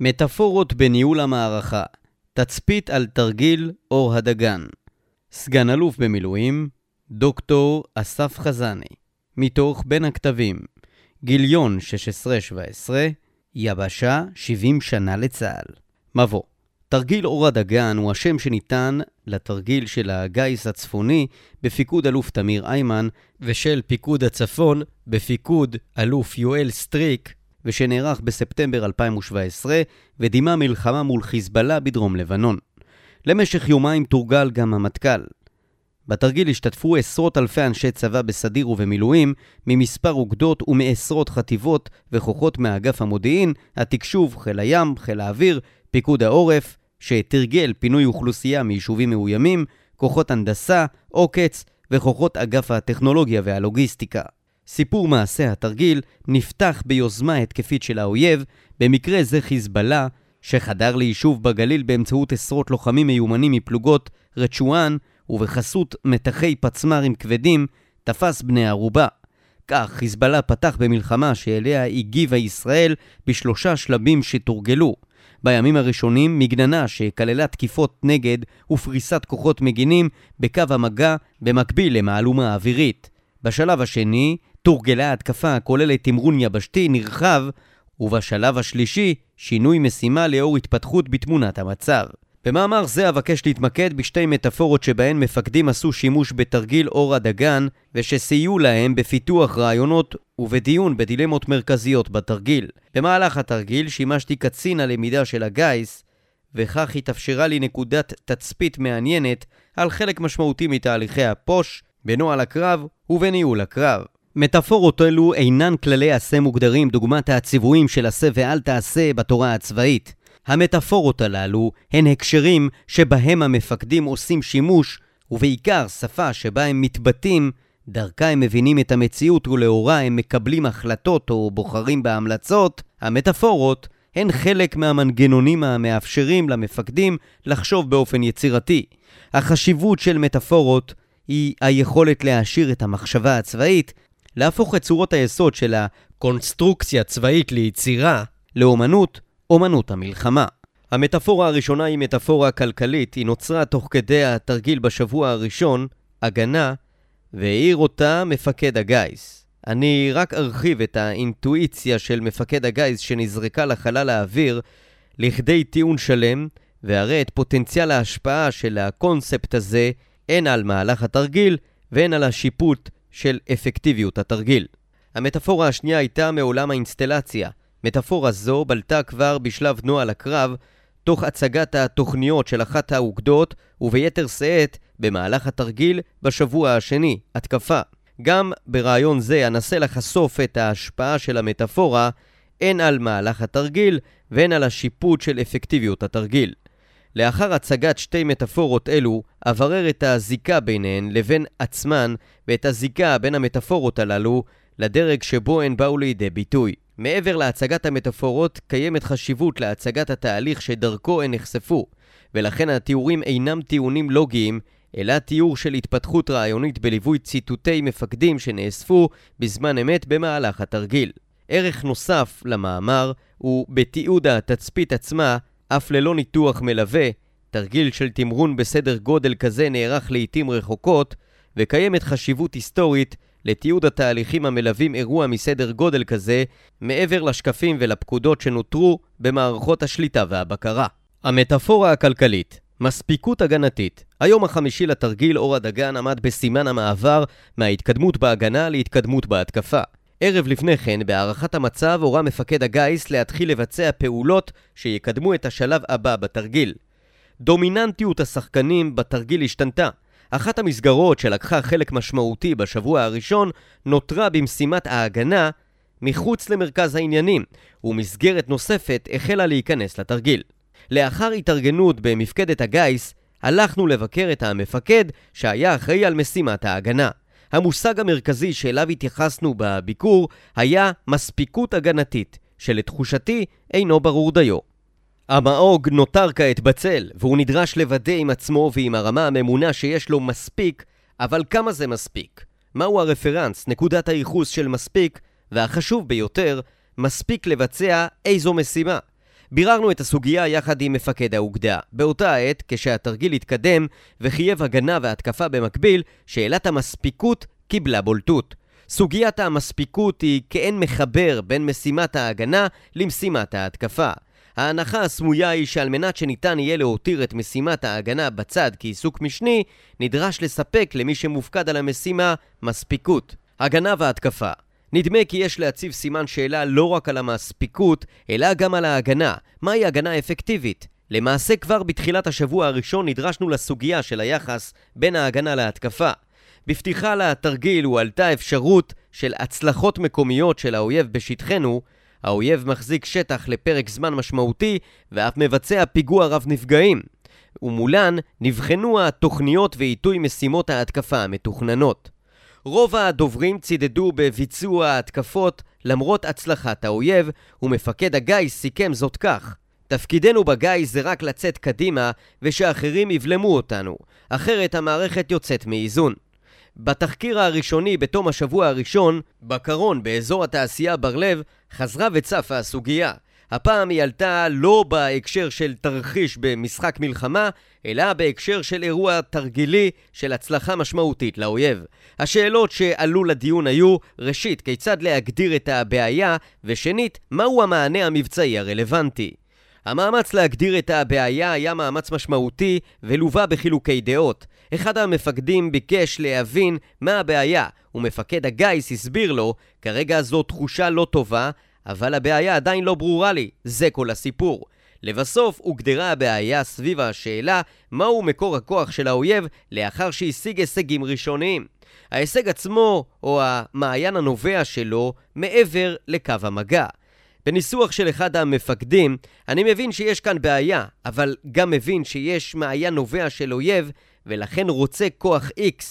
מטאפורות בניהול המערכה. תצפית על תרגיל אור הדגן. סגן אלוף במילואים, דוקטור אסף חזני. מתוך בין הקטבים גיליון 16-17 יבשה 70 שנה לצה"ל. מבוא. תרגיל אור הדגן הוא השם שניתן לתרגיל של הגיס הצפוני בפיקוד אלוף תמיר היימן ושל פיקוד הצפון בפיקוד אלוף יואל סטריק ושנערך בספטמבר 2017 ודימה מלחמה מול חיזבאללה בדרום לבנון. למשך יומיים תורגל גם המטכ"ל. בתרגיל השתתפו עשרות אלפי אנשי צבא בסדיר ובמילואים, ממספר אוגדות ומעשרות חטיבות וכוחות מאגף המודיעין, התקשוב, חיל הים, חיל האוויר, פיקוד העורף, שתרגל פינוי אוכלוסייה מיישובים מאוימים, כוחות הנדסה, עוקץ וכוחות אגף הטכנולוגיה והלוגיסטיקה. סיפור מעשה התרגיל נפתח ביוזמה התקפית של האויב, במקרה זה חיזבאללה, שחדר ליישוב בגליל באמצעות עשרות לוחמים מיומנים מפלוגות רצ'ואן, ובחסות מתחי פצמ"רים כבדים, תפס בני ערובה. כך חיזבאללה פתח במלחמה שאליה הגיבה ישראל בשלושה שלבים שתורגלו. בימים הראשונים מגננה שכללה תקיפות נגד ופריסת כוחות מגינים בקו המגע במקביל למהלומה אווירית. בשלב השני תורגלה התקפה הכוללת תמרון יבשתי נרחב, ובשלב השלישי, שינוי משימה לאור התפתחות בתמונת המצב. במאמר זה אבקש להתמקד בשתי מטאפורות שבהן מפקדים עשו שימוש בתרגיל אור הדגן, ושסייעו להם בפיתוח רעיונות ובדיון בדילמות מרכזיות בתרגיל. במהלך התרגיל שימשתי קצין הלמידה של הגיס, וכך התאפשרה לי נקודת תצפית מעניינת על חלק משמעותי מתהליכי הפוש, בנוהל הקרב ובניהול הקרב. מטאפורות אלו אינן כללי עשה מוגדרים דוגמת הציוויים של עשה ואל תעשה בתורה הצבאית. המטאפורות הללו הן הקשרים שבהם המפקדים עושים שימוש, ובעיקר שפה שבה הם מתבטאים, דרכה הם מבינים את המציאות ולאורה הם מקבלים החלטות או בוחרים בהמלצות. המטאפורות הן חלק מהמנגנונים המאפשרים למפקדים לחשוב באופן יצירתי. החשיבות של מטאפורות היא היכולת להעשיר את המחשבה הצבאית להפוך את צורות היסוד של הקונסטרוקציה הצבאית ליצירה, לאומנות, אומנות המלחמה. המטאפורה הראשונה היא מטאפורה כלכלית, היא נוצרה תוך כדי התרגיל בשבוע הראשון, הגנה, והעיר אותה מפקד הגיס. אני רק ארחיב את האינטואיציה של מפקד הגיס שנזרקה לחלל האוויר לכדי טיעון שלם, והראה את פוטנציאל ההשפעה של הקונספט הזה הן על מהלך התרגיל והן על השיפוט של אפקטיביות התרגיל. המטאפורה השנייה הייתה מעולם האינסטלציה. מטאפורה זו בלטה כבר בשלב נוהל הקרב, תוך הצגת התוכניות של אחת האוגדות, וביתר שאת במהלך התרגיל בשבוע השני, התקפה. גם ברעיון זה אנסה לחשוף את ההשפעה של המטאפורה הן על מהלך התרגיל והן על השיפוט של אפקטיביות התרגיל. לאחר הצגת שתי מטאפורות אלו, אברר את הזיקה ביניהן לבין עצמן ואת הזיקה בין המטאפורות הללו לדרג שבו הן באו לידי ביטוי. מעבר להצגת המטאפורות, קיימת חשיבות להצגת התהליך שדרכו הן נחשפו, ולכן התיאורים אינם טיעונים לוגיים, אלא תיאור של התפתחות רעיונית בליווי ציטוטי מפקדים שנאספו בזמן אמת במהלך התרגיל. ערך נוסף למאמר הוא בתיעוד התצפית עצמה אף ללא ניתוח מלווה, תרגיל של תמרון בסדר גודל כזה נערך לעיתים רחוקות, וקיימת חשיבות היסטורית לתיעוד התהליכים המלווים אירוע מסדר גודל כזה, מעבר לשקפים ולפקודות שנותרו במערכות השליטה והבקרה. המטאפורה הכלכלית מספיקות הגנתית. היום החמישי לתרגיל אור הדגן עמד בסימן המעבר מההתקדמות בהגנה להתקדמות בהתקפה. ערב לפני כן, בהערכת המצב, הורה מפקד הגיס להתחיל לבצע פעולות שיקדמו את השלב הבא בתרגיל. דומיננטיות השחקנים בתרגיל השתנתה. אחת המסגרות שלקחה חלק משמעותי בשבוע הראשון נותרה במשימת ההגנה מחוץ למרכז העניינים, ומסגרת נוספת החלה להיכנס לתרגיל. לאחר התארגנות במפקדת הגיס, הלכנו לבקר את המפקד שהיה אחראי על משימת ההגנה. המושג המרכזי שאליו התייחסנו בביקור היה מספיקות הגנתית, שלתחושתי אינו ברור דיו. המאוג נותר כעת בצל, והוא נדרש לוודא עם עצמו ועם הרמה הממונה שיש לו מספיק, אבל כמה זה מספיק? מהו הרפרנס, נקודת הייחוס של מספיק, והחשוב ביותר, מספיק לבצע איזו משימה. ביררנו את הסוגיה יחד עם מפקד האוגדה. באותה עת, כשהתרגיל התקדם וחייב הגנה והתקפה במקביל, שאלת המספיקות קיבלה בולטות. סוגיית המספיקות היא כאין מחבר בין משימת ההגנה למשימת ההתקפה. ההנחה הסמויה היא שעל מנת שניתן יהיה להותיר את משימת ההגנה בצד כעיסוק משני, נדרש לספק למי שמופקד על המשימה מספיקות. הגנה והתקפה נדמה כי יש להציב סימן שאלה לא רק על המספיקות, אלא גם על ההגנה. מהי הגנה אפקטיבית? למעשה כבר בתחילת השבוע הראשון נדרשנו לסוגיה של היחס בין ההגנה להתקפה. בפתיחה לתרגיל הועלתה אפשרות של הצלחות מקומיות של האויב בשטחנו, האויב מחזיק שטח לפרק זמן משמעותי ואף מבצע פיגוע רב נפגעים. ומולן נבחנו התוכניות ועיתוי משימות ההתקפה המתוכננות. רוב הדוברים צידדו בביצוע ההתקפות למרות הצלחת האויב, ומפקד הגיס סיכם זאת כך: תפקידנו בגיס זה רק לצאת קדימה ושאחרים יבלמו אותנו, אחרת המערכת יוצאת מאיזון. בתחקיר הראשוני בתום השבוע הראשון, בקרון באזור התעשייה בר לב, חזרה וצפה הסוגיה. הפעם היא עלתה לא בהקשר של תרחיש במשחק מלחמה, אלא בהקשר של אירוע תרגילי של הצלחה משמעותית לאויב. השאלות שעלו לדיון היו, ראשית, כיצד להגדיר את הבעיה, ושנית, מהו המענה המבצעי הרלוונטי. המאמץ להגדיר את הבעיה היה מאמץ משמעותי ולווה בחילוקי דעות. אחד המפקדים ביקש להבין מה הבעיה, ומפקד הגיס הסביר לו, כרגע זו תחושה לא טובה, אבל הבעיה עדיין לא ברורה לי, זה כל הסיפור. לבסוף הוגדרה הבעיה סביב השאלה מהו מקור הכוח של האויב לאחר שהשיג הישגים ראשוניים. ההישג עצמו, או המעיין הנובע שלו, מעבר לקו המגע. בניסוח של אחד המפקדים, אני מבין שיש כאן בעיה, אבל גם מבין שיש מעיין נובע של אויב, ולכן רוצה כוח X.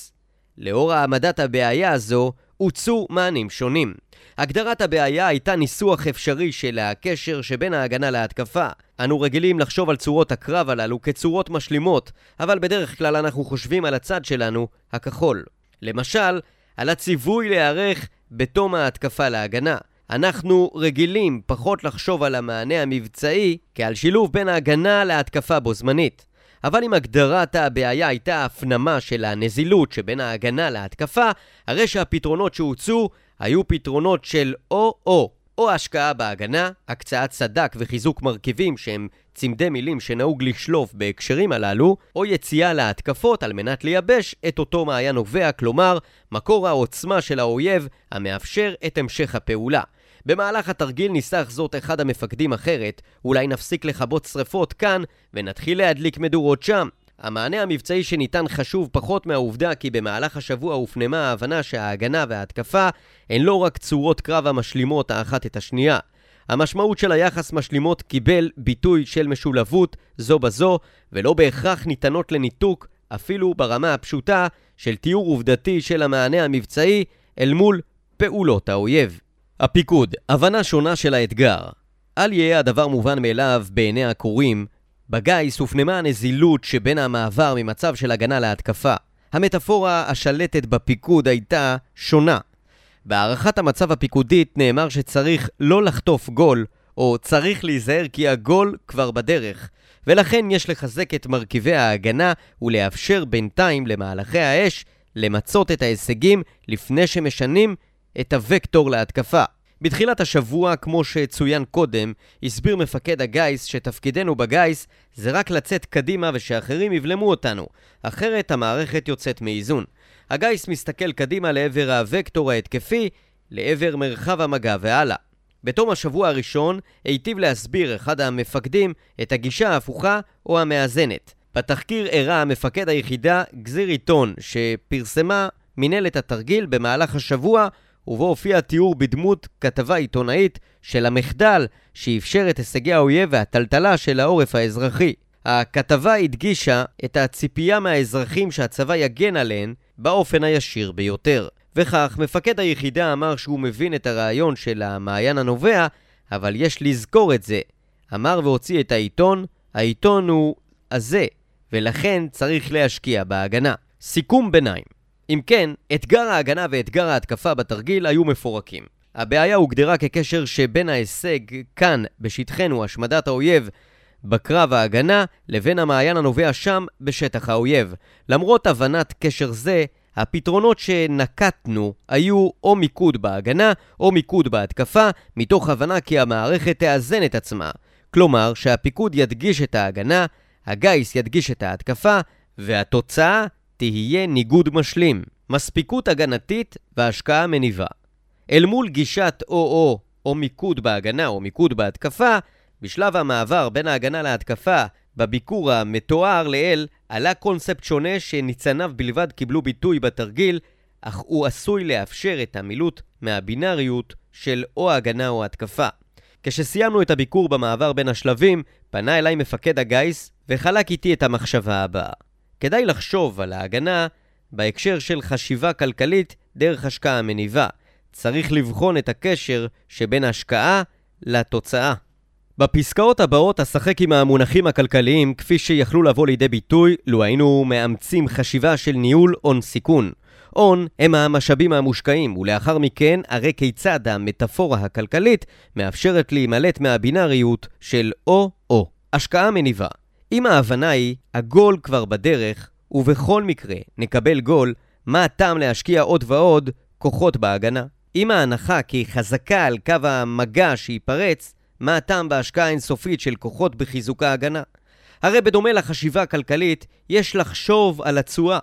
לאור העמדת הבעיה הזו, הוצאו מענים שונים. הגדרת הבעיה הייתה ניסוח אפשרי של הקשר שבין ההגנה להתקפה. אנו רגילים לחשוב על צורות הקרב הללו כצורות משלימות, אבל בדרך כלל אנחנו חושבים על הצד שלנו, הכחול. למשל, על הציווי להיערך בתום ההתקפה להגנה. אנחנו רגילים פחות לחשוב על המענה המבצעי כעל שילוב בין ההגנה להתקפה בו זמנית. אבל אם הגדרת הבעיה הייתה הפנמה של הנזילות שבין ההגנה להתקפה, הרי שהפתרונות שהוצאו היו פתרונות של או-או, או השקעה בהגנה, הקצאת סדק וחיזוק מרכיבים שהם צמדי מילים שנהוג לשלוף בהקשרים הללו, או יציאה להתקפות על מנת לייבש את אותו מעיין נובע, כלומר, מקור העוצמה של האויב המאפשר את המשך הפעולה. במהלך התרגיל ניסח זאת אחד המפקדים אחרת, אולי נפסיק לכבות שרפות כאן ונתחיל להדליק מדורות שם. המענה המבצעי שניתן חשוב פחות מהעובדה כי במהלך השבוע הופנמה ההבנה שההגנה וההתקפה הן לא רק צורות קרב המשלימות האחת את השנייה. המשמעות של היחס משלימות קיבל ביטוי של משולבות זו בזו, ולא בהכרח ניתנות לניתוק אפילו ברמה הפשוטה של תיאור עובדתי של המענה המבצעי אל מול פעולות האויב. הפיקוד, הבנה שונה של האתגר. אל יהיה הדבר מובן מאליו בעיני הקוראים, בגיס הופנמה הנזילות שבין המעבר ממצב של הגנה להתקפה. המטאפורה השלטת בפיקוד הייתה שונה. בהערכת המצב הפיקודית נאמר שצריך לא לחטוף גול, או צריך להיזהר כי הגול כבר בדרך, ולכן יש לחזק את מרכיבי ההגנה ולאפשר בינתיים למהלכי האש למצות את ההישגים לפני שמשנים את הוקטור להתקפה. בתחילת השבוע, כמו שצוין קודם, הסביר מפקד הגיס שתפקידנו בגיס זה רק לצאת קדימה ושאחרים יבלמו אותנו, אחרת המערכת יוצאת מאיזון. הגיס מסתכל קדימה לעבר הוקטור ההתקפי, לעבר מרחב המגע והלאה. בתום השבוע הראשון היטיב להסביר אחד המפקדים את הגישה ההפוכה או המאזנת. בתחקיר הראה מפקד היחידה גזיר עיתון שפרסמה מנהלת התרגיל במהלך השבוע ובו הופיע תיאור בדמות כתבה עיתונאית של המחדל שאפשר את הישגי האויב והטלטלה של העורף האזרחי. הכתבה הדגישה את הציפייה מהאזרחים שהצבא יגן עליהן באופן הישיר ביותר. וכך, מפקד היחידה אמר שהוא מבין את הרעיון של המעיין הנובע, אבל יש לזכור את זה. אמר והוציא את העיתון, העיתון הוא הזה, ולכן צריך להשקיע בהגנה. סיכום ביניים אם כן, אתגר ההגנה ואתגר ההתקפה בתרגיל היו מפורקים. הבעיה הוגדרה כקשר שבין ההישג כאן, בשטחנו, השמדת האויב, בקרב ההגנה, לבין המעיין הנובע שם, בשטח האויב. למרות הבנת קשר זה, הפתרונות שנקטנו היו או מיקוד בהגנה או מיקוד בהתקפה, מתוך הבנה כי המערכת תאזן את עצמה. כלומר, שהפיקוד ידגיש את ההגנה, הגיס ידגיש את ההתקפה, והתוצאה תהיה ניגוד משלים, מספיקות הגנתית והשקעה מניבה. אל מול גישת או-או, או מיקוד בהגנה או מיקוד בהתקפה, בשלב המעבר בין ההגנה להתקפה, בביקור המתואר לעיל, עלה קונספט שונה שניצניו בלבד קיבלו ביטוי בתרגיל, אך הוא עשוי לאפשר את המילוט מהבינאריות של או הגנה או התקפה. כשסיימנו את הביקור במעבר בין השלבים, פנה אליי מפקד הגיס וחלק איתי את המחשבה הבאה. כדאי לחשוב על ההגנה בהקשר של חשיבה כלכלית דרך השקעה מניבה. צריך לבחון את הקשר שבין השקעה לתוצאה. בפסקאות הבאות אשחק עם המונחים הכלכליים כפי שיכלו לבוא לידי ביטוי לו היינו מאמצים חשיבה של ניהול הון סיכון. הון הם המשאבים המושקעים, ולאחר מכן הרי כיצד המטאפורה הכלכלית מאפשרת להימלט מהבינאריות של או-או. השקעה מניבה. אם ההבנה היא, הגול כבר בדרך, ובכל מקרה נקבל גול, מה הטעם להשקיע עוד ועוד כוחות בהגנה? אם ההנחה כי חזקה על קו המגע שייפרץ, מה הטעם בהשקעה אינסופית של כוחות בחיזוק ההגנה? הרי בדומה לחשיבה הכלכלית, יש לחשוב על התשואה.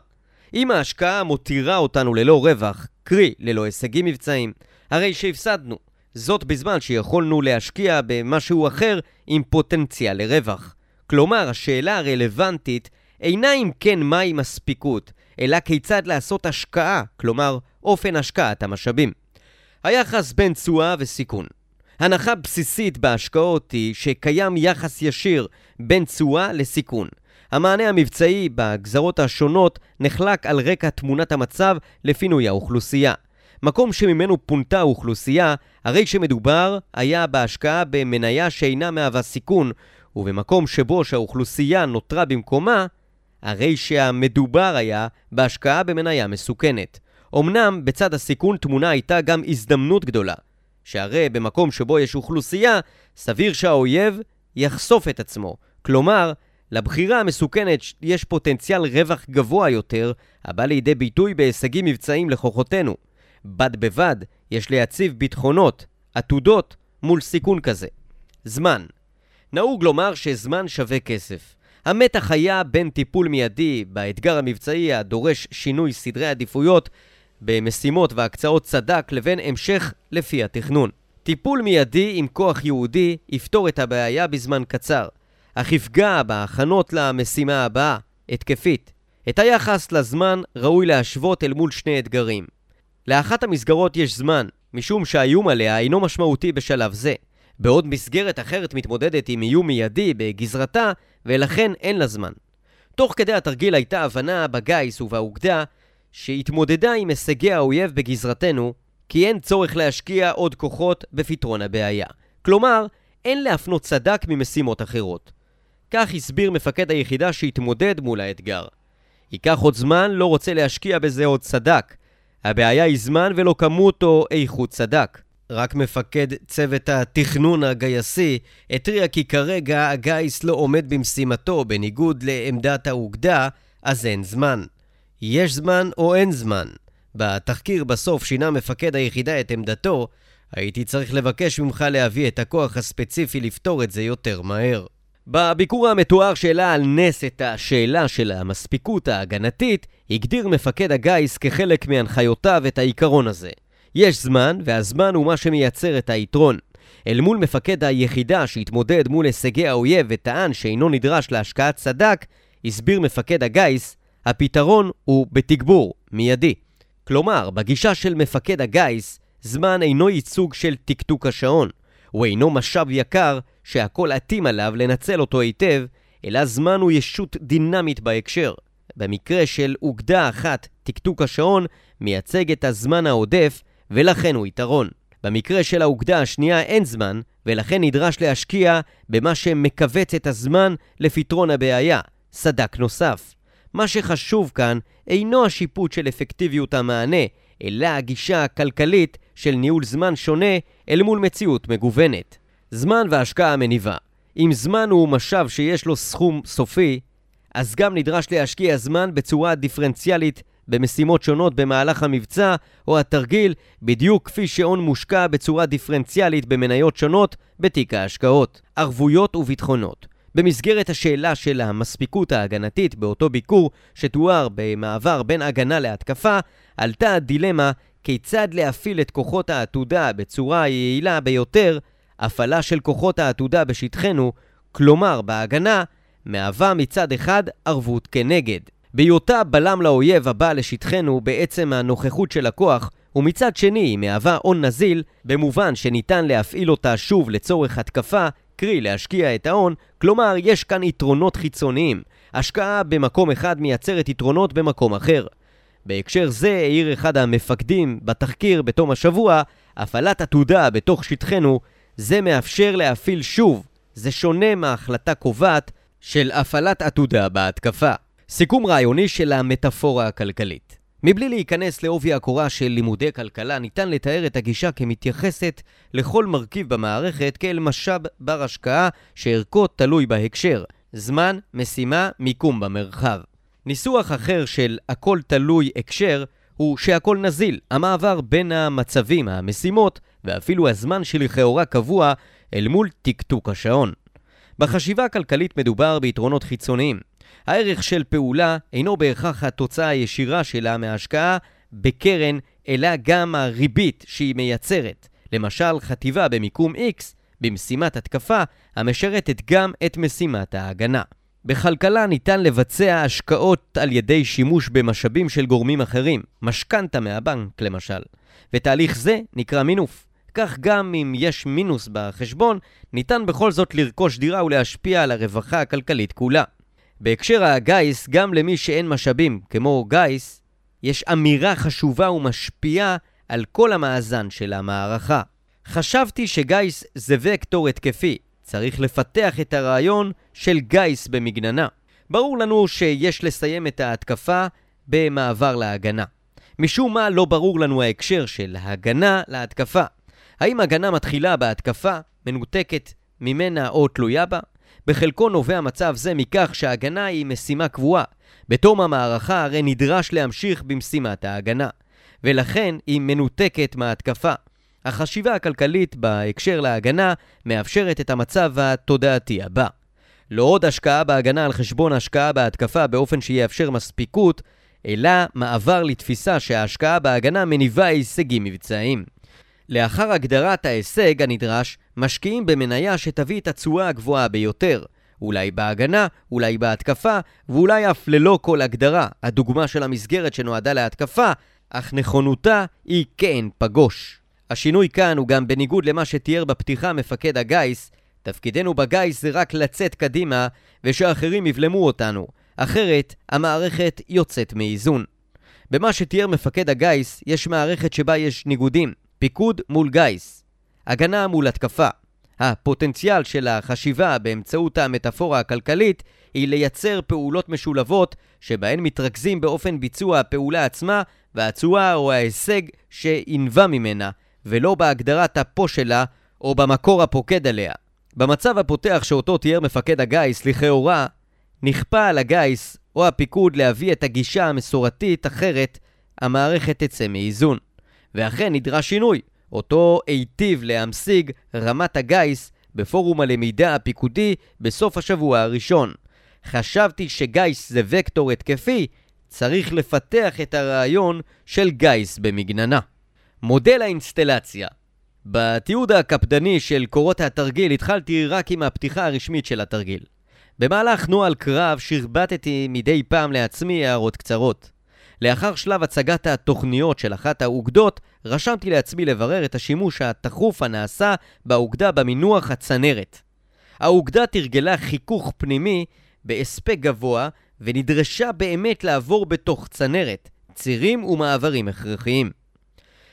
אם ההשקעה מותירה אותנו ללא רווח, קרי ללא הישגים מבצעיים, הרי שהפסדנו. זאת בזמן שיכולנו להשקיע במשהו אחר עם פוטנציאל לרווח. כלומר, השאלה הרלוונטית אינה אם כן מהי מספיקות, אלא כיצד לעשות השקעה, כלומר, אופן השקעת המשאבים. היחס בין תשואה וסיכון. הנחה בסיסית בהשקעות היא שקיים יחס ישיר בין תשואה לסיכון. המענה המבצעי בגזרות השונות נחלק על רקע תמונת המצב לפינוי האוכלוסייה. מקום שממנו פונתה האוכלוסייה, הרי שמדובר היה בהשקעה במניה שאינה מהווה סיכון, ובמקום שבו שהאוכלוסייה נותרה במקומה, הרי שהמדובר היה בהשקעה במניה מסוכנת. אמנם בצד הסיכון תמונה הייתה גם הזדמנות גדולה, שהרי במקום שבו יש אוכלוסייה, סביר שהאויב יחשוף את עצמו. כלומר, לבחירה המסוכנת יש פוטנציאל רווח גבוה יותר, הבא לידי ביטוי בהישגים מבצעיים לכוחותינו. בד בבד, יש להציב ביטחונות, עתודות, מול סיכון כזה. זמן נהוג לומר שזמן שווה כסף. המתח היה בין טיפול מיידי באתגר המבצעי הדורש שינוי סדרי עדיפויות במשימות והקצאות צדק לבין המשך לפי התכנון. טיפול מיידי עם כוח יהודי יפתור את הבעיה בזמן קצר, אך יפגע בהכנות למשימה הבאה, התקפית. את היחס לזמן ראוי להשוות אל מול שני אתגרים. לאחת המסגרות יש זמן, משום שהאיום עליה אינו משמעותי בשלב זה, בעוד מסגרת אחרת מתמודדת עם איום מיידי בגזרתה, ולכן אין לה זמן. תוך כדי התרגיל הייתה הבנה בגיס ובאוגדה שהתמודדה עם הישגי האויב בגזרתנו, כי אין צורך להשקיע עוד כוחות בפתרון הבעיה. כלומר, אין להפנות סדק ממשימות אחרות. כך הסביר מפקד היחידה שהתמודד מול האתגר. ייקח עוד זמן, לא רוצה להשקיע בזה עוד סדק. הבעיה היא זמן ולא כמות או איכות סדק. רק מפקד צוות התכנון הגייסי התריע כי כרגע הגיס לא עומד במשימתו בניגוד לעמדת האוגדה, אז אין זמן. יש זמן או אין זמן. בתחקיר בסוף שינה מפקד היחידה את עמדתו, הייתי צריך לבקש ממך להביא את הכוח הספציפי לפתור את זה יותר מהר. בביקור המתואר שהעלה על נס את השאלה של המספיקות ההגנתית, הגדיר מפקד הגיס כחלק מהנחיותיו את העיקרון הזה. יש זמן, והזמן הוא מה שמייצר את היתרון. אל מול מפקד היחידה שהתמודד מול הישגי האויב וטען שאינו נדרש להשקעת סדק, הסביר מפקד הגיס, הפתרון הוא בתגבור, מיידי. כלומר, בגישה של מפקד הגיס, זמן אינו ייצוג של תקתוק השעון. הוא אינו משאב יקר שהכל עטים עליו לנצל אותו היטב, אלא זמן הוא ישות דינמית בהקשר. במקרה של אוגדה אחת, תקתוק השעון מייצג את הזמן העודף ולכן הוא יתרון. במקרה של האוגדה השנייה אין זמן, ולכן נדרש להשקיע במה שמכווץ את הזמן לפתרון הבעיה, סדק נוסף. מה שחשוב כאן אינו השיפוט של אפקטיביות המענה, אלא הגישה הכלכלית של ניהול זמן שונה אל מול מציאות מגוונת. זמן והשקעה מניבה. אם זמן הוא משאב שיש לו סכום סופי, אז גם נדרש להשקיע זמן בצורה דיפרנציאלית במשימות שונות במהלך המבצע או התרגיל, בדיוק כפי שהון מושקע בצורה דיפרנציאלית במניות שונות בתיק ההשקעות. ערבויות וביטחונות במסגרת השאלה של המספיקות ההגנתית באותו ביקור שתואר במעבר בין הגנה להתקפה, עלתה הדילמה כיצד להפעיל את כוחות העתודה בצורה היעילה ביותר, הפעלה של כוחות העתודה בשטחנו, כלומר בהגנה, מהווה מצד אחד ערבות כנגד. בהיותה בלם לאויב הבא לשטחנו בעצם הנוכחות של הכוח, ומצד שני היא מהווה הון נזיל, במובן שניתן להפעיל אותה שוב לצורך התקפה, קרי להשקיע את ההון, כלומר יש כאן יתרונות חיצוניים. השקעה במקום אחד מייצרת יתרונות במקום אחר. בהקשר זה העיר אחד המפקדים בתחקיר בתום השבוע, הפעלת עתודה בתוך שטחנו, זה מאפשר להפעיל שוב. זה שונה מההחלטה קובעת של הפעלת עתודה בהתקפה. סיכום רעיוני של המטאפורה הכלכלית. מבלי להיכנס לעובי הקורה של לימודי כלכלה, ניתן לתאר את הגישה כמתייחסת לכל מרכיב במערכת כאל משאב בר השקעה שערכו תלוי בהקשר, זמן, משימה, מיקום במרחב. ניסוח אחר של הכל תלוי הקשר הוא שהכל נזיל, המעבר בין המצבים, המשימות, ואפילו הזמן שלכאורה קבוע אל מול טקטוק השעון. בחשיבה הכלכלית מדובר ביתרונות חיצוניים. הערך של פעולה אינו בהכרח התוצאה הישירה שלה מההשקעה בקרן, אלא גם הריבית שהיא מייצרת. למשל, חטיבה במיקום X במשימת התקפה המשרתת גם את משימת ההגנה. בכלכלה ניתן לבצע השקעות על ידי שימוש במשאבים של גורמים אחרים, משכנתה מהבנק למשל, ותהליך זה נקרא מינוף. כך גם אם יש מינוס בחשבון, ניתן בכל זאת לרכוש דירה ולהשפיע על הרווחה הכלכלית כולה. בהקשר הגיס, גם למי שאין משאבים, כמו גיס, יש אמירה חשובה ומשפיעה על כל המאזן של המערכה. חשבתי שגיס זה וקטור התקפי, צריך לפתח את הרעיון של גיס במגננה. ברור לנו שיש לסיים את ההתקפה במעבר להגנה. משום מה לא ברור לנו ההקשר של הגנה להתקפה. האם הגנה מתחילה בהתקפה, מנותקת ממנה או תלויה בה? בחלקו נובע מצב זה מכך שההגנה היא משימה קבועה. בתום המערכה הרי נדרש להמשיך במשימת ההגנה, ולכן היא מנותקת מההתקפה. החשיבה הכלכלית בהקשר להגנה מאפשרת את המצב התודעתי הבא. לא עוד השקעה בהגנה על חשבון השקעה בהתקפה באופן שיאפשר מספיקות, אלא מעבר לתפיסה שההשקעה בהגנה מניבה הישגים מבצעיים. לאחר הגדרת ההישג הנדרש, משקיעים במניה שתביא את התשואה הגבוהה ביותר. אולי בהגנה, אולי בהתקפה, ואולי אף ללא כל הגדרה, הדוגמה של המסגרת שנועדה להתקפה, אך נכונותה היא כן פגוש. השינוי כאן הוא גם בניגוד למה שתיאר בפתיחה מפקד הגיס, תפקידנו בגיס זה רק לצאת קדימה ושאחרים יבלמו אותנו, אחרת המערכת יוצאת מאיזון. במה שתיאר מפקד הגיס יש מערכת שבה יש ניגודים, פיקוד מול גיס, הגנה מול התקפה. הפוטנציאל של החשיבה באמצעות המטאפורה הכלכלית היא לייצר פעולות משולבות שבהן מתרכזים באופן ביצוע הפעולה עצמה והתשואה או ההישג שינבע ממנה, ולא בהגדרת הפו שלה או במקור הפוקד עליה. במצב הפותח שאותו תיאר מפקד הגיס, לכאורה, נכפה על הגיס או הפיקוד להביא את הגישה המסורתית אחרת, המערכת תצא מאיזון. ואכן נדרש שינוי, אותו היטיב להמשיג רמת הגיס בפורום הלמידה הפיקודי בסוף השבוע הראשון. חשבתי שגיס זה וקטור התקפי, צריך לפתח את הרעיון של גיס במגננה. מודל האינסטלציה בתיעוד הקפדני של קורות התרגיל התחלתי רק עם הפתיחה הרשמית של התרגיל. במהלך נוהל קרב שרבטתי מדי פעם לעצמי הערות קצרות. לאחר שלב הצגת התוכניות של אחת האוגדות, רשמתי לעצמי לברר את השימוש התכוף הנעשה באוגדה במינוח הצנרת. האוגדה תרגלה חיכוך פנימי בהספק גבוה, ונדרשה באמת לעבור בתוך צנרת, צירים ומעברים הכרחיים.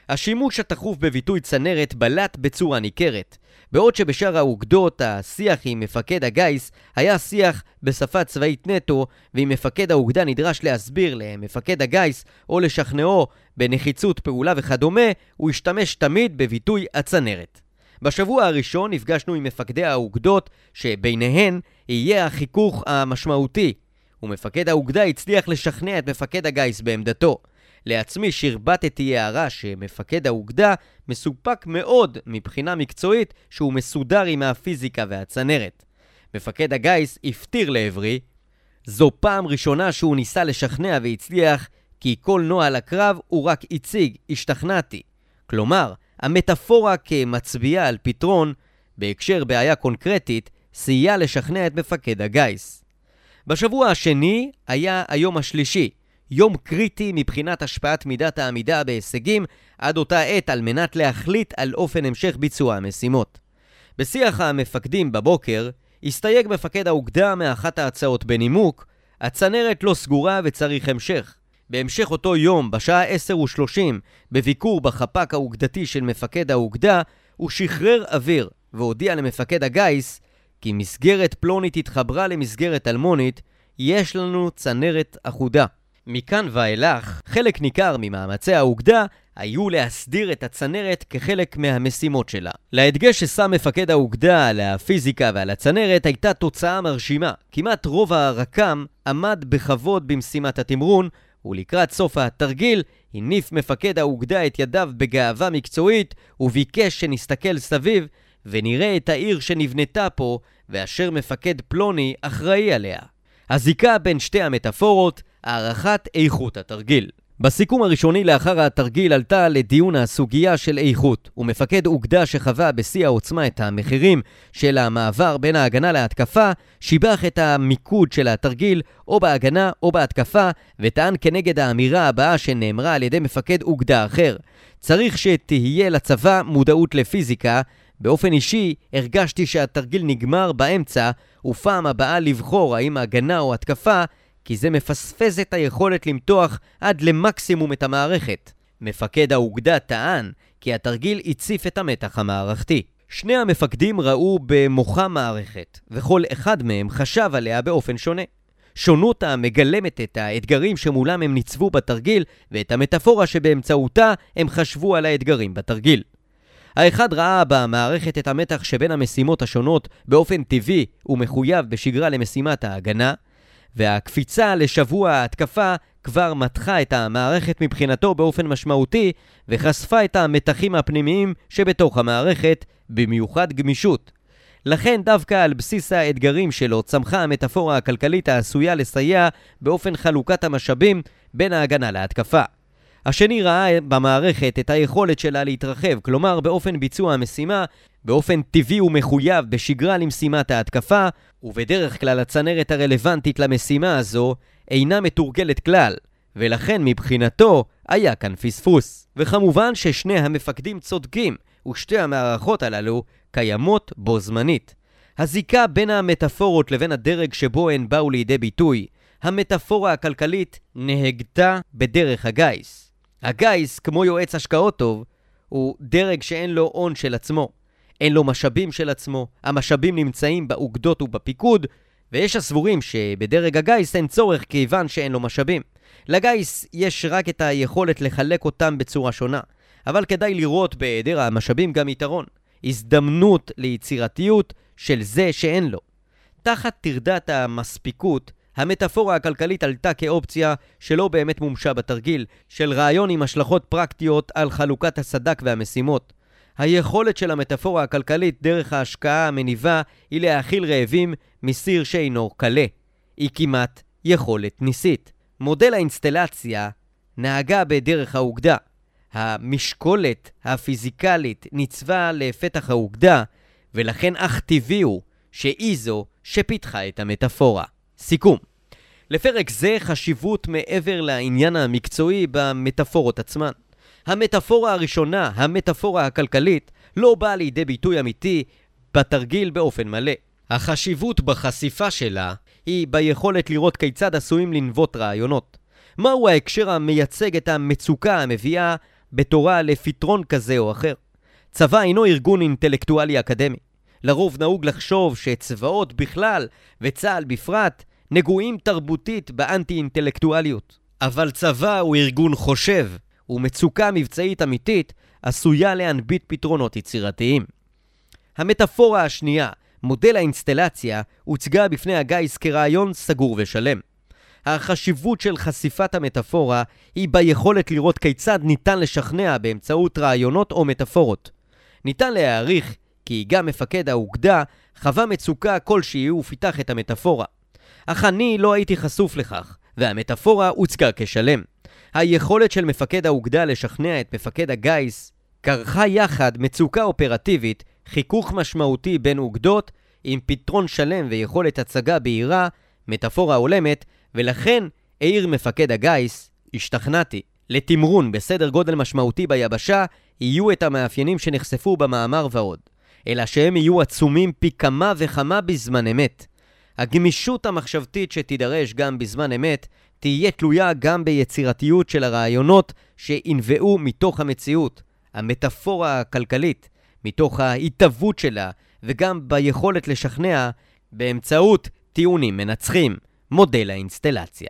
השימוש התכוף בביטוי צנרת בלט בצורה ניכרת. בעוד שבשאר האוגדות השיח עם מפקד הגיס היה שיח בשפה צבאית נטו, ואם מפקד האוגדה נדרש להסביר למפקד הגיס או לשכנעו בנחיצות פעולה וכדומה, הוא השתמש תמיד בביטוי הצנרת. בשבוע הראשון נפגשנו עם מפקדי האוגדות, שביניהן יהיה החיכוך המשמעותי, ומפקד האוגדה הצליח לשכנע את מפקד הגיס בעמדתו. לעצמי שרבטתי הערה שמפקד האוגדה מסופק מאוד מבחינה מקצועית שהוא מסודר עם הפיזיקה והצנרת. מפקד הגיס הפטיר לעברי, זו פעם ראשונה שהוא ניסה לשכנע והצליח, כי כל נוהל הקרב הוא רק הציג, השתכנעתי. כלומר, המטאפורה כמצביעה על פתרון, בהקשר בעיה קונקרטית, סייע לשכנע את מפקד הגיס. בשבוע השני היה היום השלישי, יום קריטי מבחינת השפעת מידת העמידה בהישגים עד אותה עת על מנת להחליט על אופן המשך ביצוע המשימות. בשיח המפקדים בבוקר, הסתייג מפקד האוגדה מאחת ההצעות בנימוק, הצנרת לא סגורה וצריך המשך. בהמשך אותו יום, בשעה 10:30, בביקור בחפ"ק האוגדתי של מפקד האוגדה, הוא שחרר אוויר והודיע למפקד הגיס כי מסגרת פלונית התחברה למסגרת אלמונית, יש לנו צנרת אחודה. מכאן ואילך, חלק ניכר ממאמצי האוגדה היו להסדיר את הצנרת כחלק מהמשימות שלה. להדגש ששם מפקד האוגדה על הפיזיקה ועל הצנרת הייתה תוצאה מרשימה. כמעט רוב הרק"ם עמד בכבוד במשימת התמרון, ולקראת סוף התרגיל הניף מפקד האוגדה את ידיו בגאווה מקצועית וביקש שנסתכל סביב ונראה את העיר שנבנתה פה ואשר מפקד פלוני אחראי עליה. הזיקה בין שתי המטאפורות הערכת איכות התרגיל. בסיכום הראשוני לאחר התרגיל עלתה לדיון הסוגיה של איכות, ומפקד אוגדה שחווה בשיא העוצמה את המחירים של המעבר בין ההגנה להתקפה, שיבח את המיקוד של התרגיל או בהגנה או בהתקפה, וטען כנגד האמירה הבאה שנאמרה על ידי מפקד אוגדה אחר. צריך שתהיה לצבא מודעות לפיזיקה. באופן אישי, הרגשתי שהתרגיל נגמר באמצע, ופעם הבאה לבחור האם הגנה או התקפה כי זה מפספס את היכולת למתוח עד למקסימום את המערכת. מפקד האוגדה טען כי התרגיל הציף את המתח המערכתי. שני המפקדים ראו במוחה מערכת, וכל אחד מהם חשב עליה באופן שונה. שונות המגלמת את האתגרים שמולם הם ניצבו בתרגיל, ואת המטאפורה שבאמצעותה הם חשבו על האתגרים בתרגיל. האחד ראה במערכת את המתח שבין המשימות השונות באופן טבעי ומחויב בשגרה למשימת ההגנה, והקפיצה לשבוע ההתקפה כבר מתחה את המערכת מבחינתו באופן משמעותי וחשפה את המתחים הפנימיים שבתוך המערכת, במיוחד גמישות. לכן דווקא על בסיס האתגרים שלו צמחה המטאפורה הכלכלית העשויה לסייע באופן חלוקת המשאבים בין ההגנה להתקפה. השני ראה במערכת את היכולת שלה להתרחב, כלומר באופן ביצוע המשימה, באופן טבעי ומחויב בשגרה למשימת ההתקפה, ובדרך כלל הצנרת הרלוונטית למשימה הזו אינה מתורגלת כלל, ולכן מבחינתו היה כאן פספוס. וכמובן ששני המפקדים צודקים, ושתי המערכות הללו קיימות בו זמנית. הזיקה בין המטאפורות לבין הדרג שבו הן באו לידי ביטוי, המטאפורה הכלכלית נהגתה בדרך הגיס. הגיס, כמו יועץ השקעות טוב, הוא דרג שאין לו הון של עצמו. אין לו משאבים של עצמו, המשאבים נמצאים באוגדות ובפיקוד, ויש הסבורים שבדרג הגיס אין צורך כיוון שאין לו משאבים. לגיס יש רק את היכולת לחלק אותם בצורה שונה, אבל כדאי לראות בהיעדר המשאבים גם יתרון, הזדמנות ליצירתיות של זה שאין לו. תחת טרדת המספיקות, המטאפורה הכלכלית עלתה כאופציה שלא באמת מומשה בתרגיל, של רעיון עם השלכות פרקטיות על חלוקת הסדק והמשימות. היכולת של המטאפורה הכלכלית דרך ההשקעה המניבה היא להאכיל רעבים מסיר שאינו קלה. היא כמעט יכולת ניסית. מודל האינסטלציה נהגה בדרך האוגדה. המשקולת הפיזיקלית ניצבה לפתח האוגדה, ולכן אך טבעי הוא שהיא זו שפיתחה את המטאפורה. סיכום לפרק זה חשיבות מעבר לעניין המקצועי במטאפורות עצמן. המטאפורה הראשונה, המטאפורה הכלכלית, לא באה לידי ביטוי אמיתי בתרגיל באופן מלא. החשיבות בחשיפה שלה היא ביכולת לראות כיצד עשויים לנבוט רעיונות. מהו ההקשר המייצג את המצוקה המביאה בתורה לפתרון כזה או אחר. צבא אינו ארגון אינטלקטואלי אקדמי. לרוב נהוג לחשוב שצבאות בכלל, וצה"ל בפרט, נגועים תרבותית באנטי-אינטלקטואליות. אבל צבא הוא ארגון חושב, ומצוקה מבצעית אמיתית עשויה להנביט פתרונות יצירתיים. המטאפורה השנייה, מודל האינסטלציה, הוצגה בפני הגיס כרעיון סגור ושלם. החשיבות של חשיפת המטאפורה היא ביכולת לראות כיצד ניתן לשכנע באמצעות רעיונות או מטאפורות. ניתן להעריך כי גם מפקד האוגדה חווה מצוקה כלשהי ופיתח את המטאפורה. אך אני לא הייתי חשוף לכך, והמטאפורה הוצגה כשלם. היכולת של מפקד האוגדה לשכנע את מפקד הגיס כרכה יחד מצוקה אופרטיבית, חיכוך משמעותי בין אוגדות, עם פתרון שלם ויכולת הצגה בהירה, מטאפורה הולמת, ולכן העיר מפקד הגיס, השתכנעתי. לתמרון בסדר גודל משמעותי ביבשה, יהיו את המאפיינים שנחשפו במאמר ועוד. אלא שהם יהיו עצומים פי כמה וכמה בזמן אמת. הגמישות המחשבתית שתידרש גם בזמן אמת, תהיה תלויה גם ביצירתיות של הרעיונות שינבעו מתוך המציאות, המטאפורה הכלכלית, מתוך ההתהוות שלה, וגם ביכולת לשכנע באמצעות טיעונים מנצחים, מודל האינסטלציה.